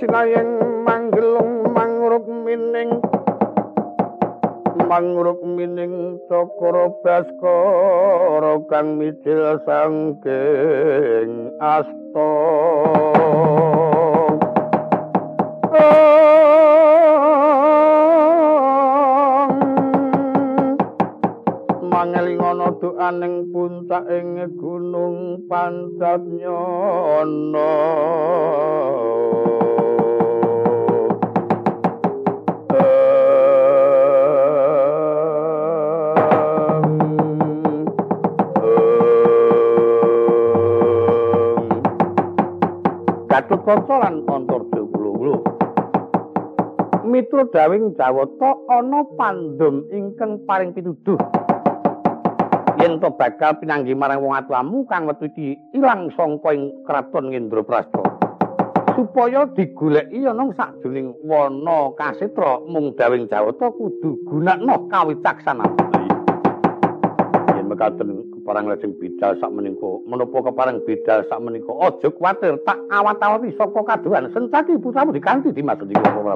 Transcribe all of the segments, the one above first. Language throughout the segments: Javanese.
Sinayeng manggelung mangruk mining mangruk mining cakra baskara kang micil sangking asta doaning puncak ing gunung pancat nyono Gatut Kaca lan Antarja Kula Mitra dawing Jawata ana pandhem ingkang paring pituduh yen to bakal pinanggi marang wong atuamu kang metu iki ilang sangka ing kraton Indraprastha. Supaya digoleki ana sajroning wana kasetra mung dawing Jawata kudu gunakno kawicaksanan yen mekaten keparang lajeng bidal sak menika menapa keparang bidal sak menika aja kuwatir tak awat-awati saka kaduhan sencaki putramu dikanthi dimaksud iki apa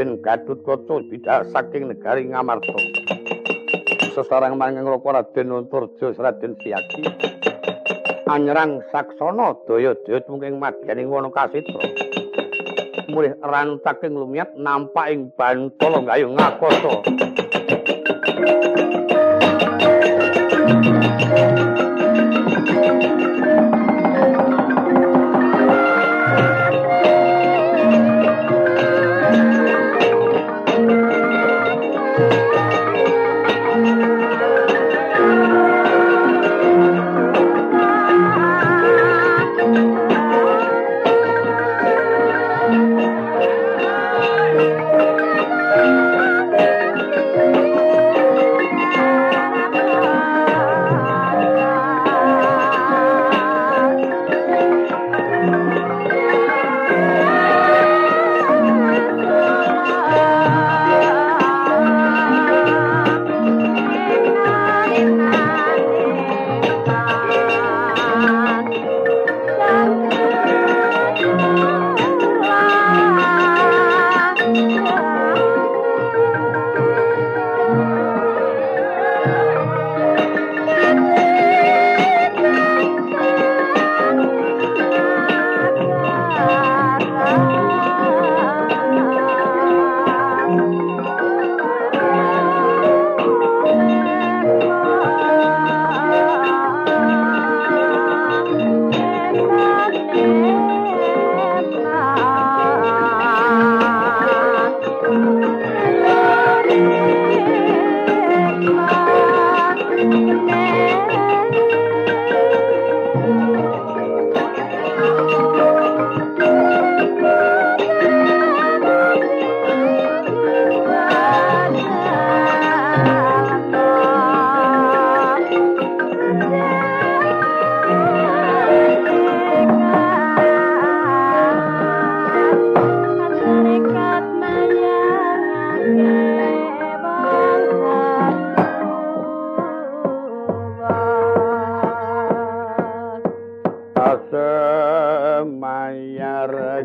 Raden Gadut Kaca bidak saking negari Ngamarta. Sesarang manging loko Raden Antarja Raden Siaki. Anyerang saksana daya-daya tumungking madyaning wana kasitra. Mulih rantaking lumiat nampak ing bantala gayung ngakasa.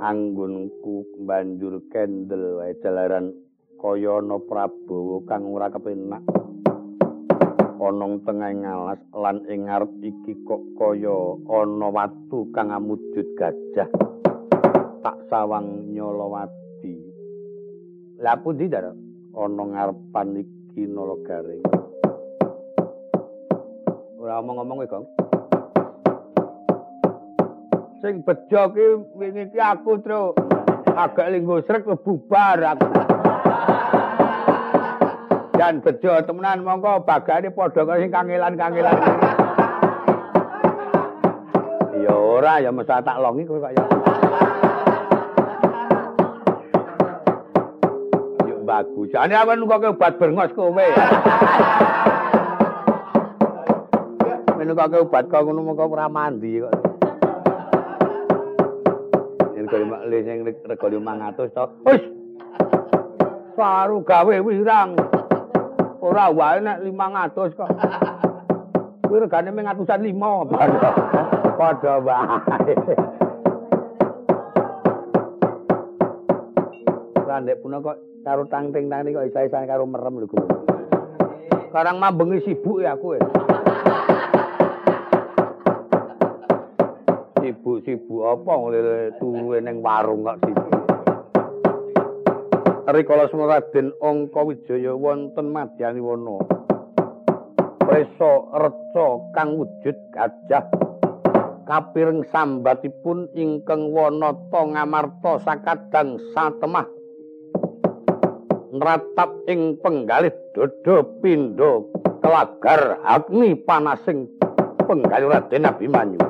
Anggunku banjur kendel wae jalaran kaya ana Prabowo kang ora kepenak. Ana tengah ngalas lan ing ngarep iki kok kaya ana watu kang amujud gajah. Tak sawang nyolowati. Lah pundi dar? Ana ngarepan iki nala garing. Ora omong-omong kowe. Sing bejo ki wingi ki aku tru agak linggo srek bubar aku. Dan bejo temenan mongko bagane padha karo sing kangelan-kangelan. Ya ora ya mesti tak longi kowe kok ya. Yo bagus. Jane aku nunggu obat berngos kowe. Menunggu obat kok ngono mongko ora mandi kok. Rego lima le sing rego 500 to. Wis. Saru gawe wirang. Ora wae nek 500 kok. Kuwi regane mung atusan 5. Padha wae. Landek puna kok karo tang-ting-tang kok isa-isane karo merem lho kuwi. Karang mambengi sibuk ya aku. Sibuk-sibuk apa ngene turu ning warung kok sibuk. Rikala semua Raden Angka Wijaya wonten Madyani Wana. Presa reca kang wujud gajah kapireng sambatipun ingkang wanata ngamarta sakadang satemah nratap ing penggalih dodo pindho kelagar agni panasing penggalih Raden Abimanyu.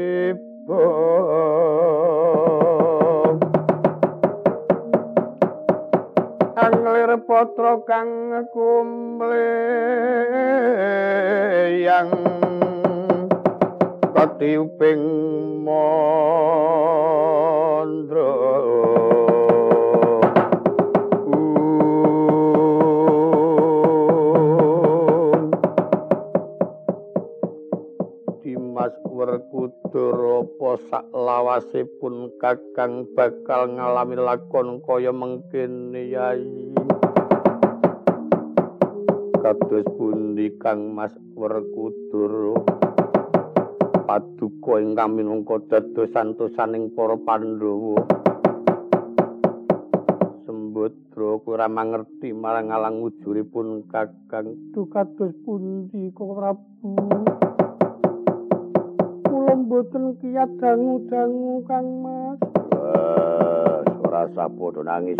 patra kang kumle yang katiuping mandra sak lawasipun Kakang bakal ngalami lakon kaya mengkene yai Kados pundi Kang Mas Werkudara paduka ingkang minangka dados santosaning para Pandhawa. Sembodra ora mangerti marang alang wujuripun Kakang. Kados pundi kok Prabu? Kula mboten kiyat dangu-dangu Kang Mas. Wah, ora sapodo nangis.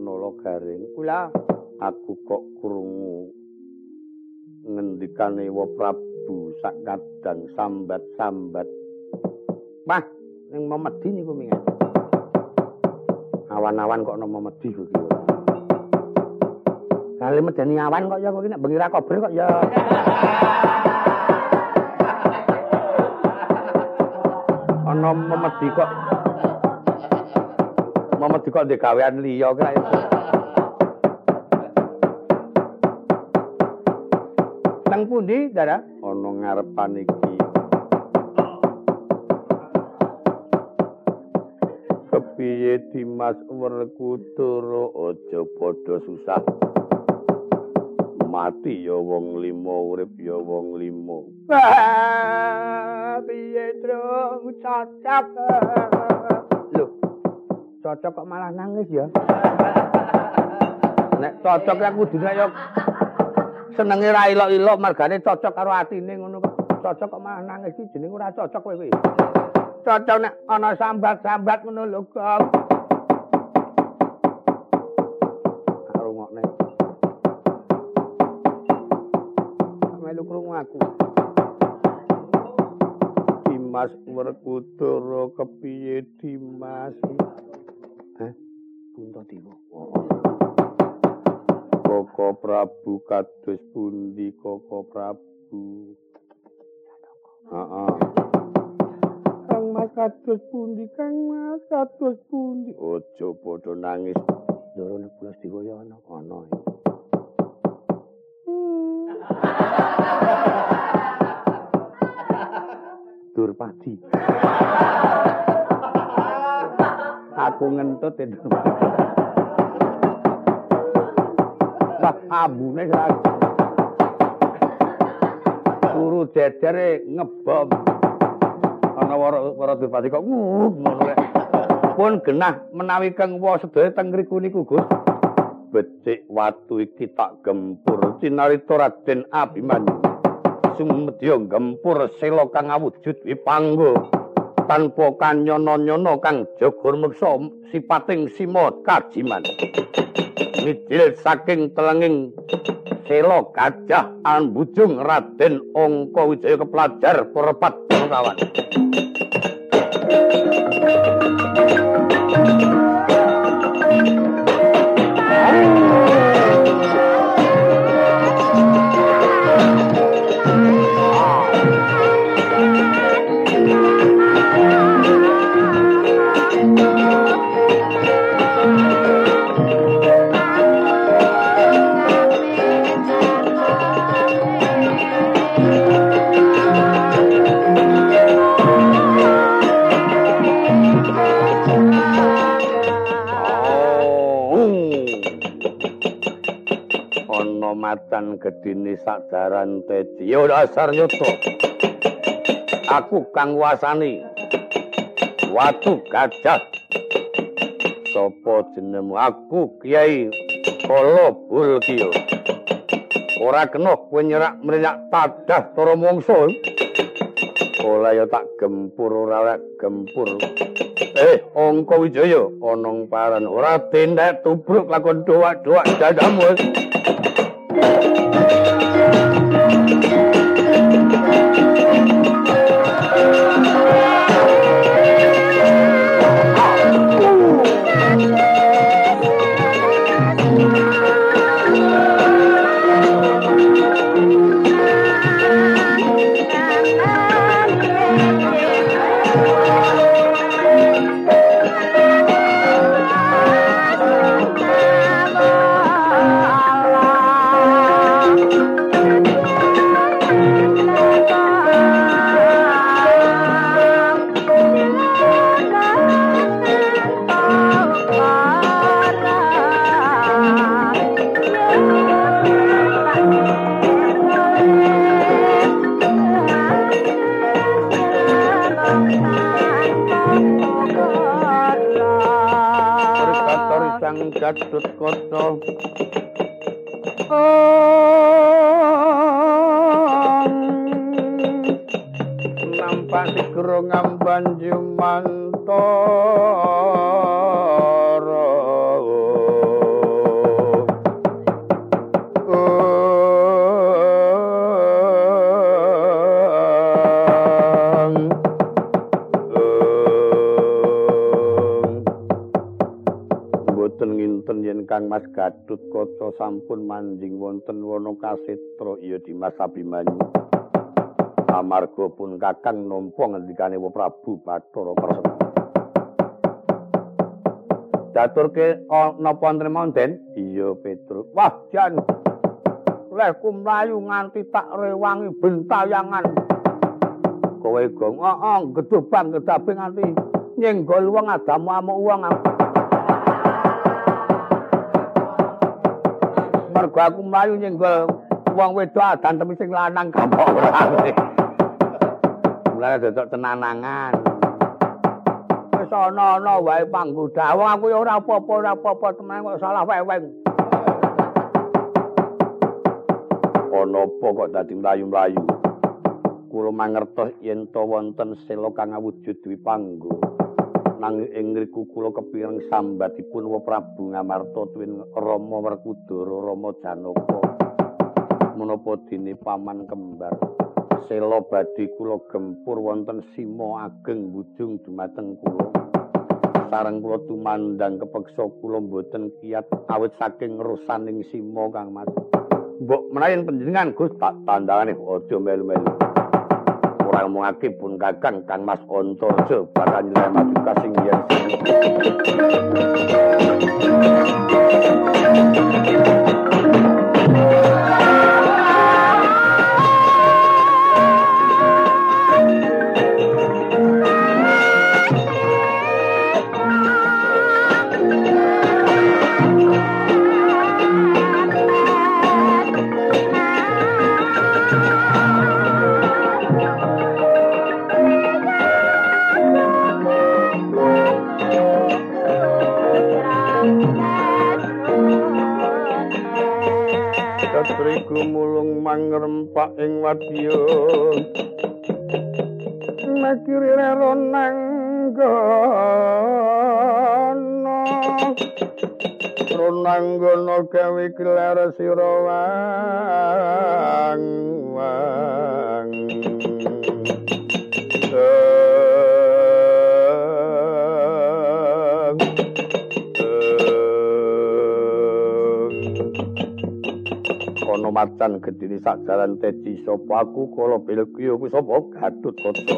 Nolo garing. Kula aku kok krungu ngendikane wa Prabu sak kadang sambat-sambat. Wah, ning memedi niku mingat. Awan-awan kok ana memedi kuwi. Kali medeni awan kok ya kok nek bengi ra kober kok ya. Ana memedi kok. Memedi kok ndek gawean liya kira Teng pundi, Dara? Ana ngarepan iki. Kepiye Dimas Werkudara aja padha susah. Mati ya wong limo, urip ya wong limo. Piye, Tru? Cocok. Lho. Cocok kok malah nangis ya? Nek cocok ya kudune ya senenge ra ilok-ilok margane cocok karo atine ngono kok cocok kok malah nangis iki jenenge ora cocok kowe kuwi cocok nek ana sambat-sambat ngono lho kok karo ngokne melu krungu aku Dimas Werkudara kepiye Dimas? Hah? Puntadewa. Oh. Koko Prabu kados pundi Koko Prabu? Heeh. Kang Mas kados pundi Kang Mas kados pundi? Aja padha nangis. Ndorone pulas digoyo ana ana. Durpati. Aku ngentut itu. Wah, ambune sak. Turu jejere ngebom. Ana kok ngono rek. Pun genah menawi kang wa sedaya teng ngriku niku, Gus. Becik watu iki tak gempur cinarita Raden Abimanyu. sumedya gempur sela kang awujud wipanggo tanpa kanyono-nyono kang jagur meksa sipating sima kajiman. Mijil saking telenging sela gajah an bujung Raden Angka Wijaya kepelajar perepat kawan matan gedine sadaran tedi ya dasar yoto aku kang wasani. Watu gajah. Sapa jenemu? Aku kiai kala bulkiyo ora kena kowe nyerak mrenyak tadah para mungsu ora ya tak gempur ora gempur. Eh angka wijaya ana paran. Ora tindak tubruk lakon doa-doa dadamu Thank you. Mas Gadut Kaca sampun manjing wonten wana kasetra iya Dimas Abimanyu. Amarga pun Kakang nampa ngendikane Prabu Bathara Kresna. Daturke napa wonten mawon, Iya, Petrus. Wah, jan. Lehku mlayu nganti tak rewangi bentayangan. Kowe gong, heeh, gedobang gedabe nganti nyenggol wong adamu amuk wong. Mergo aku mlayu nyenggol wong wedok adan temi sing lanang ora. Mulane dadok tenanangan. Wis ana-ana wae panggoda. Wong aku ya ora apa-apa, ora apa-apa temen kok salah weweng. Ana apa kok dadi mlayu-mlayu? Kula mangertos yen to wonten sela kang awujud wipanggo. Nanging ing ngriku kula kepireng sambatipun wa Prabu Ngamarta tuwin Rama Werkudara Rama Janaka menapa dene paman kembar Sela badhe kula gempur wonten sima ageng wujung dumateng kula. Sareng kula tumandang kepeksa kula mboten kiat awit saking rusaning sima Kang Mas. Mbok menawi panjenengan Gus tak tandangane aja melu-melu. Ora ngomongake pun Kakang Kang Mas Antarja bakal nyelah maju kasinggihan. mangrempak ing wadya makiri rero nanggono ronanggono gawe gelar sira macan gedine sak jalan teci sapa? Aku kala belkiyo ku sapa? Gatut kota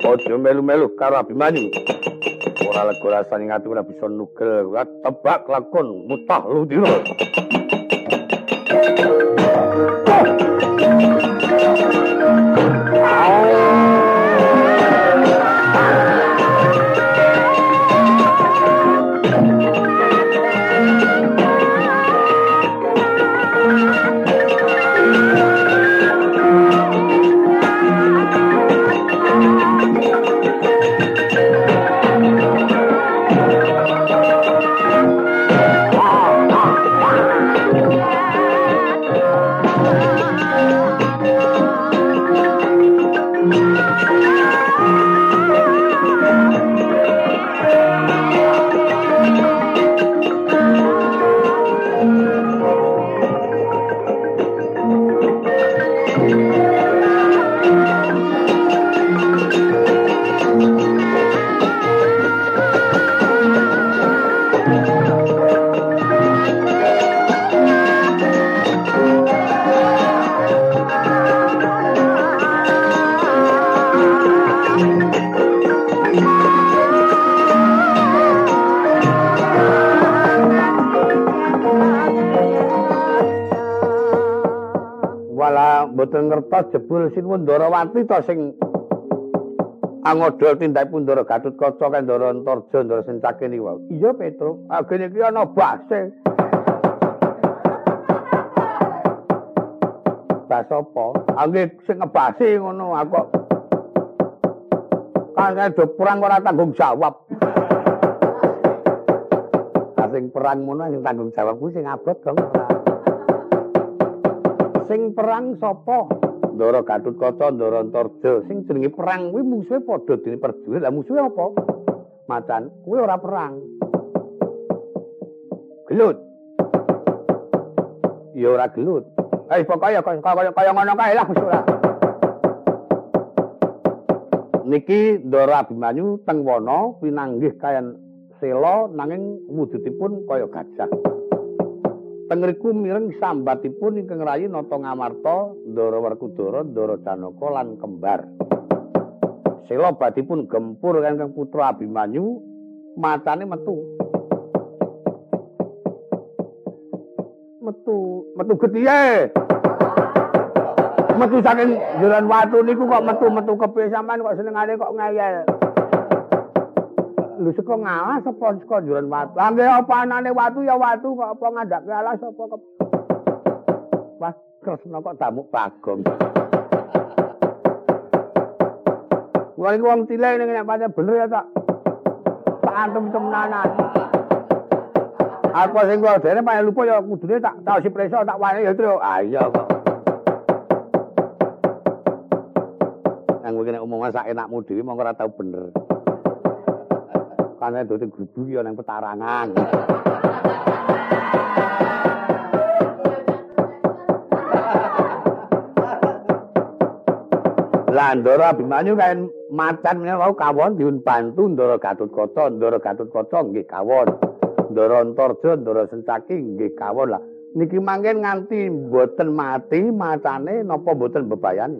Ojo melu-melu karo Abimanyu ora lega rasane ngati ora bisa nugel. Tebak lakon mutah ludira ngertos Sinwundarawati to sing angodol tindak Pundara Gatutkaca kan Ndara Antarja Ndara Sencake niku wae. Iya Petro, agene iki ana base. Bas apa? Angge sing ngebasi ngono aku kok. Kan do perang ora tanggung jawab. Sing perang ngono sing tanggung jawab kuwi sing abot dong. Sing perang sapa? Ndara Gatutkaca, Ndara Antarja, sing jenenge perang kuwi musuhe padha dene perjurit. Lah musuhe apa? Macan, kuwi ora perang. Gelut. Ya ora gelut. Eh pokoke kaya kaya ngono kae lah Gusti Niki Ndara Abimanyu teng wana pinanggih kayan sela nanging wujudipun kaya gajah. Tengriku mireng sambatipun ingkang rayi nata ngamarta Ndara Werkudara, Ndara Janaka lan kembar. Sela badipun gempur kangge putra Abimanyu, matane metu. Metu, metu getihe. Metu saking jalan watu niku kok metu-metu kepiye sampean kok senengane kok ngayal. lho saka ngalas apa saka juran watu. Angge apa anane watu ya watu kok apa ngandake alas apa ke Wah, kresna kok damuk bagong. Kuwi iki wong cilik ning nek pancen bener ya tak. Tak antem temenanan. Aku sing kok dene pancen lupa ya kudune tak tau si preso tak wani ya tru. Ah iya kok. Nang kene umumane sak enakmu dhewe mongko ora tau bener. Kane dote gudu ya nang petarangan. Lah Ndara Abimanyu kaen macan menawa kawon diun bantu Ndara Gatotkaca, Ndara Gatotkaca nggih kawon. Ndara Antarja, Ndara Sencaki nggih kawon lah. Niki mangken nganti mboten mati macane napa mboten bebayan.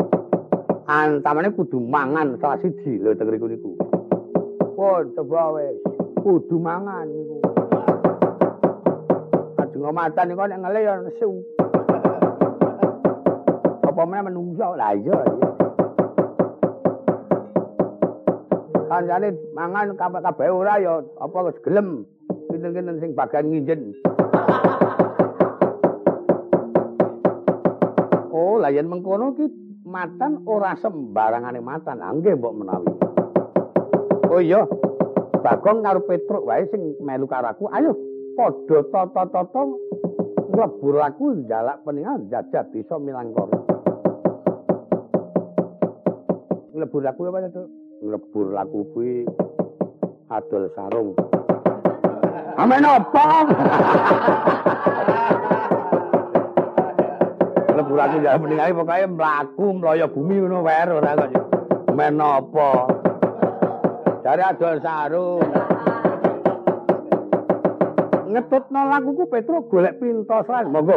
Antamane kudu mangan salah siji lho teng riku niku. Pun coba wis kudu mangan niku. Ajeng macan niku nek ngele ya nesu. Apa menungso lah iya. Kancane mangan kabeh ora ya apa wis gelem. Kinten-kinten sing bagian nginjen. Oh lah yen mengkono ki matan ora sembarangane matan. Nggih mbok menawi. Oh iya Bagong karo Petruk wae sing melu karo aku. Ayo padha tata-tata nglebur aku njalak peningal jajah desa Milangkara Nglebur aku apa itu? Nglebur laku kuwi adol sarung. Amen apa? Nglebur aku ya mendingan pokoke mlaku mloyo bumi ngono wae ora kok. Men apa? Jare adol sarung. Ngetutno lakuku Petro golek pintos lan monggo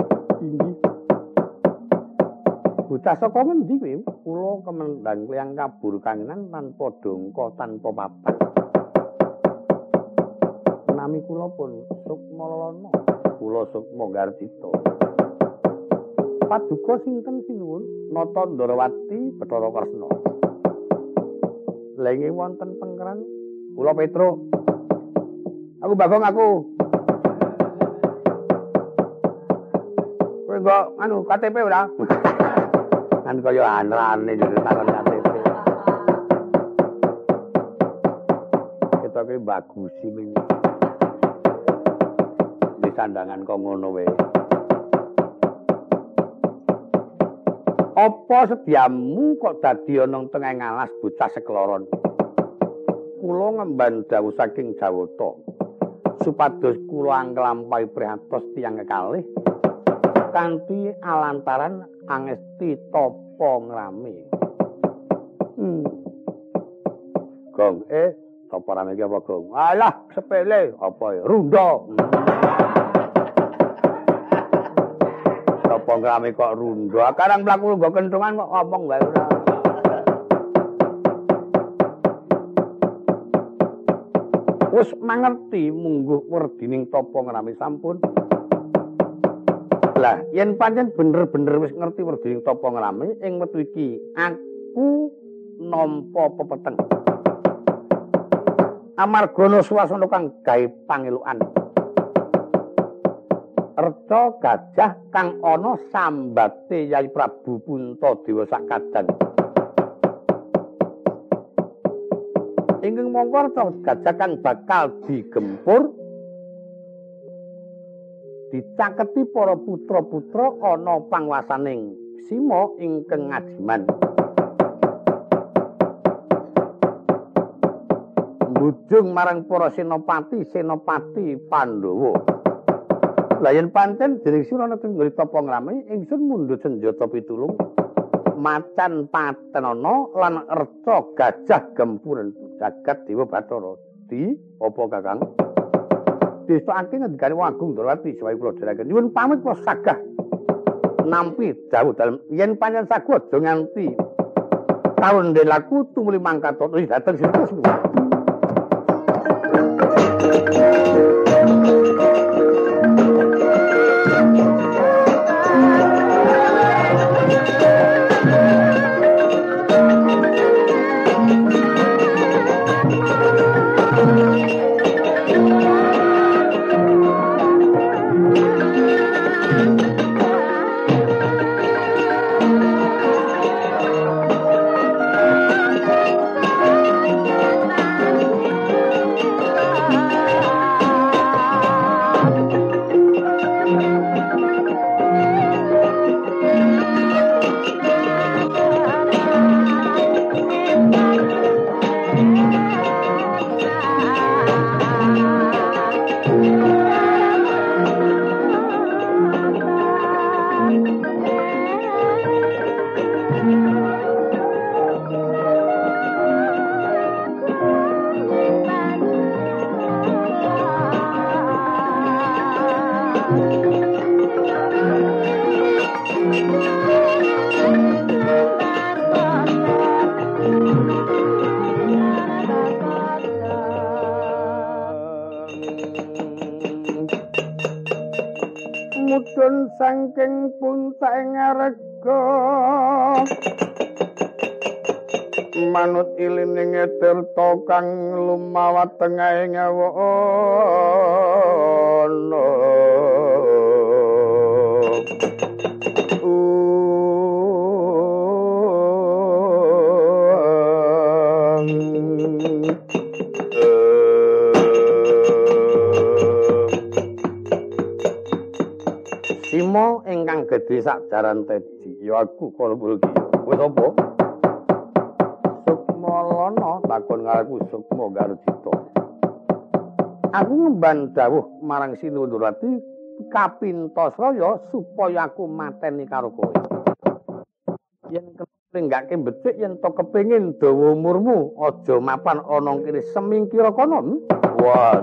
bocah saka ngendi kowe kula kemendang kliang kabur kangenan tanpa dongko tanpa papan nami kula pun Sukma Lono. Kula Sukma Garcita. Paduka sinten sinuwun? Nata Ndarawati Bathara Kresna. Lenge wonten pengkeran kula Petro. Aku Bagong aku. Kowe anu KTP ora? Kan kaya anrane takon KTP. Kita ki bagus sih sandangan kok ngono wae. Apa sediamu kok dadi ana tengah ngalas bocah sekloron? Kula ngemban dawuh saking Jawata supados kula anglampahi prihatos tiyang kekalih kanthi alantaran angesti tapa ngrame. Hmm. Gong eh tapa rame apa gong? Alah sepele apa ya? Runda. Hmm. apa ngrame kok rundo. Karang mlaku nggo kentungan kok ngomong wae ora. Wis mangerti mungguh werdining tapa ngrame sampun. Lah, yen pancen bener-bener wis ngerti werdining tapa ngrame ing wektu iki aku nampa pepeteng. Amarga swasana kang gawe pangelukan. Reca gajah kang ana sambate Yai Prabu Puntadewa sak kadang. Ingkang mongko reca gajah kang bakal digempur dicaketi para putra-putra ana pangwasaning Sima ingkang ngajiman. Bujung marang para senopati, senopati Pandhawa. Lah yen pancen dening sira ana teng ngrita pangrame ingsun mundhut senjata pitulung macan patenana lan reca gajah gempuren jagat dewa bathara di apa kakang desa ake ngendikane wagung durwati sewae kula dherekaken nyuwun pamit kula sagah. Nampi dawuh dalem. Yen pancen sagu aja nganti. Taun delaku tumuli mangkat. Dateng sira manut ilining tirta kang lumawat tengahing awana Simo ingkang gedhe sak jaran tedi ya aku kalebul ki. Wis apa lakon ngareku sukma garjita. Aku ngemban dawuh marang Sinundurati kapintasraya supaya aku mateni karo kowe. Yen kepenggake becik yen to kepengin dawa umurmu aja mapan ana kene semingkira kono. Wah,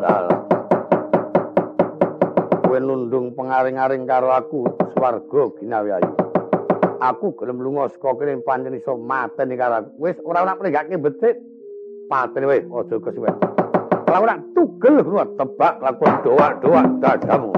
kowe nundung pengaring-aring karo aku swarga ginawi ayu. Aku gelem lunga saka kene pancen iso mateni karo aku. Wis ora ana penggake becik patene wae aja kesuwen. Kalau ora tugel tebak lakon doa-doa dadamu.